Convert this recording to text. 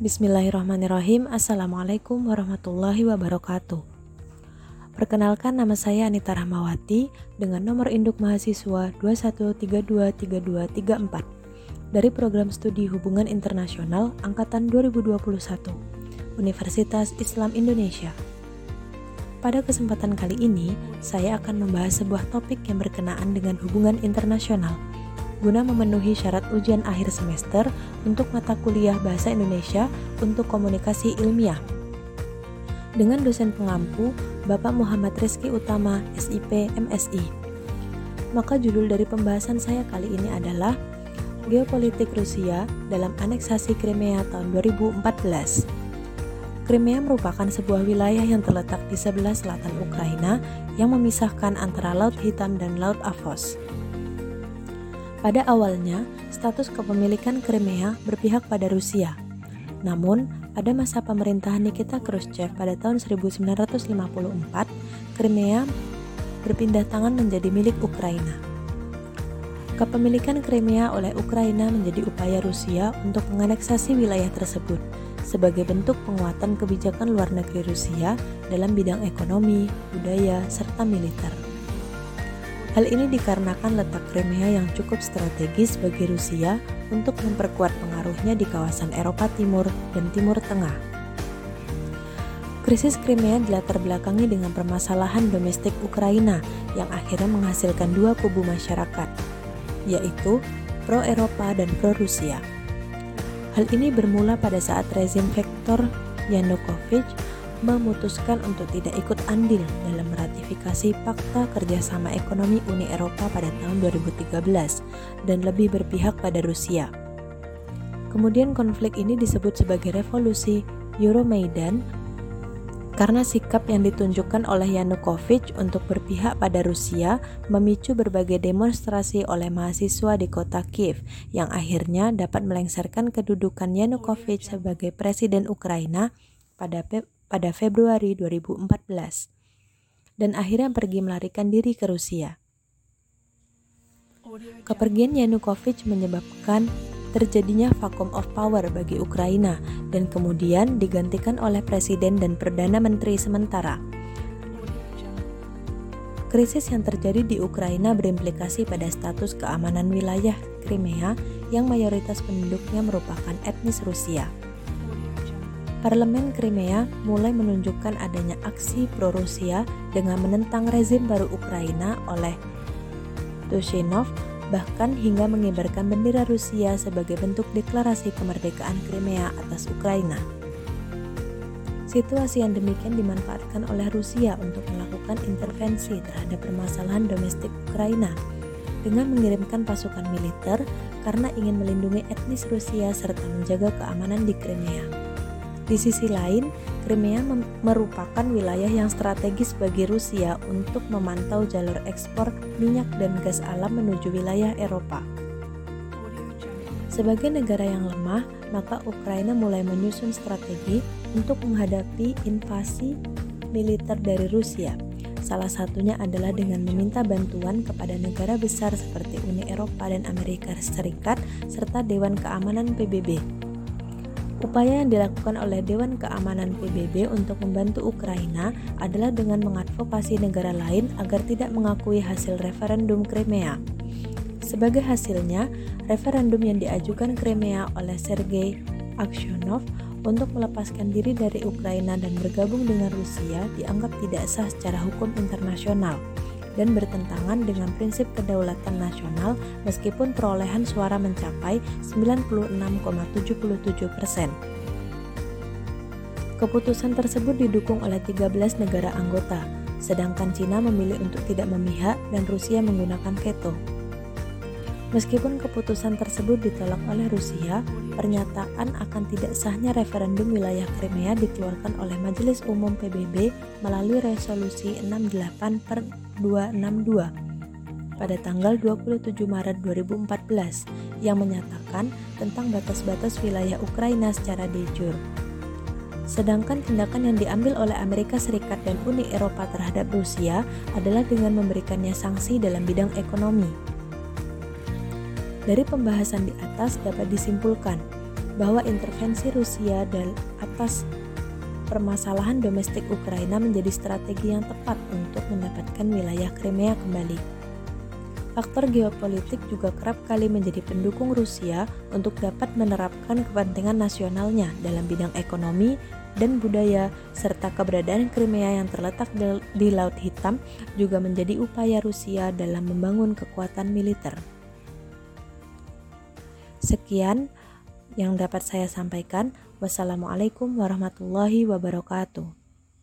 Bismillahirrahmanirrahim. Assalamualaikum warahmatullahi wabarakatuh. Perkenalkan nama saya Anita Rahmawati dengan nomor induk mahasiswa 21323234 dari program studi hubungan internasional angkatan 2021 Universitas Islam Indonesia. Pada kesempatan kali ini, saya akan membahas sebuah topik yang berkenaan dengan hubungan internasional guna memenuhi syarat ujian akhir semester untuk mata kuliah Bahasa Indonesia untuk komunikasi ilmiah. Dengan dosen pengampu, Bapak Muhammad Rizky Utama, SIP, MSI. Maka judul dari pembahasan saya kali ini adalah Geopolitik Rusia dalam aneksasi Crimea tahun 2014. Crimea merupakan sebuah wilayah yang terletak di sebelah selatan Ukraina yang memisahkan antara Laut Hitam dan Laut Avos. Pada awalnya, status kepemilikan Crimea berpihak pada Rusia. Namun, pada masa pemerintahan Nikita Khrushchev pada tahun 1954, Crimea berpindah tangan menjadi milik Ukraina. Kepemilikan Crimea oleh Ukraina menjadi upaya Rusia untuk menganeksasi wilayah tersebut sebagai bentuk penguatan kebijakan luar negeri Rusia dalam bidang ekonomi, budaya, serta militer. Hal ini dikarenakan letak Crimea yang cukup strategis bagi Rusia untuk memperkuat pengaruhnya di kawasan Eropa Timur dan Timur Tengah. Krisis Crimea dilatar belakangi dengan permasalahan domestik Ukraina yang akhirnya menghasilkan dua kubu masyarakat, yaitu pro-Eropa dan pro-Rusia. Hal ini bermula pada saat rezim Viktor Yanukovych memutuskan untuk tidak ikut andil dalam meratifikasi Fakta Kerjasama Ekonomi Uni Eropa pada tahun 2013 dan lebih berpihak pada Rusia. Kemudian konflik ini disebut sebagai revolusi Euromaidan karena sikap yang ditunjukkan oleh Yanukovych untuk berpihak pada Rusia memicu berbagai demonstrasi oleh mahasiswa di kota Kiev yang akhirnya dapat melengsarkan kedudukan Yanukovych sebagai presiden Ukraina pada pada Februari 2014 dan akhirnya pergi melarikan diri ke Rusia. Kepergian Yanukovych menyebabkan terjadinya vacuum of power bagi Ukraina dan kemudian digantikan oleh presiden dan perdana menteri sementara. Krisis yang terjadi di Ukraina berimplikasi pada status keamanan wilayah Crimea yang mayoritas penduduknya merupakan etnis Rusia. Parlemen Crimea mulai menunjukkan adanya aksi pro-Rusia dengan menentang rezim baru Ukraina oleh Tushinov bahkan hingga mengibarkan bendera Rusia sebagai bentuk deklarasi kemerdekaan Crimea atas Ukraina. Situasi yang demikian dimanfaatkan oleh Rusia untuk melakukan intervensi terhadap permasalahan domestik Ukraina dengan mengirimkan pasukan militer karena ingin melindungi etnis Rusia serta menjaga keamanan di Crimea. Di sisi lain, Crimea merupakan wilayah yang strategis bagi Rusia untuk memantau jalur ekspor minyak dan gas alam menuju wilayah Eropa. Sebagai negara yang lemah, maka Ukraina mulai menyusun strategi untuk menghadapi invasi militer dari Rusia. Salah satunya adalah dengan meminta bantuan kepada negara besar seperti Uni Eropa dan Amerika Serikat serta Dewan Keamanan PBB. Upaya yang dilakukan oleh Dewan Keamanan PBB untuk membantu Ukraina adalah dengan mengadvokasi negara lain agar tidak mengakui hasil referendum Crimea. Sebagai hasilnya, referendum yang diajukan Crimea oleh Sergei Aksyonov untuk melepaskan diri dari Ukraina dan bergabung dengan Rusia dianggap tidak sah secara hukum internasional dan bertentangan dengan prinsip kedaulatan nasional meskipun perolehan suara mencapai 96,77 persen. Keputusan tersebut didukung oleh 13 negara anggota, sedangkan Cina memilih untuk tidak memihak dan Rusia menggunakan veto. Meskipun keputusan tersebut ditolak oleh Rusia, pernyataan akan tidak sahnya referendum wilayah Crimea dikeluarkan oleh Majelis Umum PBB melalui resolusi 68 per 262 pada tanggal 27 Maret 2014 yang menyatakan tentang batas-batas wilayah Ukraina secara de jure. Sedangkan tindakan yang diambil oleh Amerika Serikat dan Uni Eropa terhadap Rusia adalah dengan memberikannya sanksi dalam bidang ekonomi. Dari pembahasan di atas dapat disimpulkan bahwa intervensi Rusia dan atas permasalahan domestik Ukraina menjadi strategi yang tepat untuk mendapatkan wilayah Crimea kembali. Faktor geopolitik juga kerap kali menjadi pendukung Rusia untuk dapat menerapkan kepentingan nasionalnya dalam bidang ekonomi dan budaya, serta keberadaan Crimea yang terletak di Laut Hitam juga menjadi upaya Rusia dalam membangun kekuatan militer. Sekian yang dapat saya sampaikan. Wassalamualaikum warahmatullahi wabarakatuh.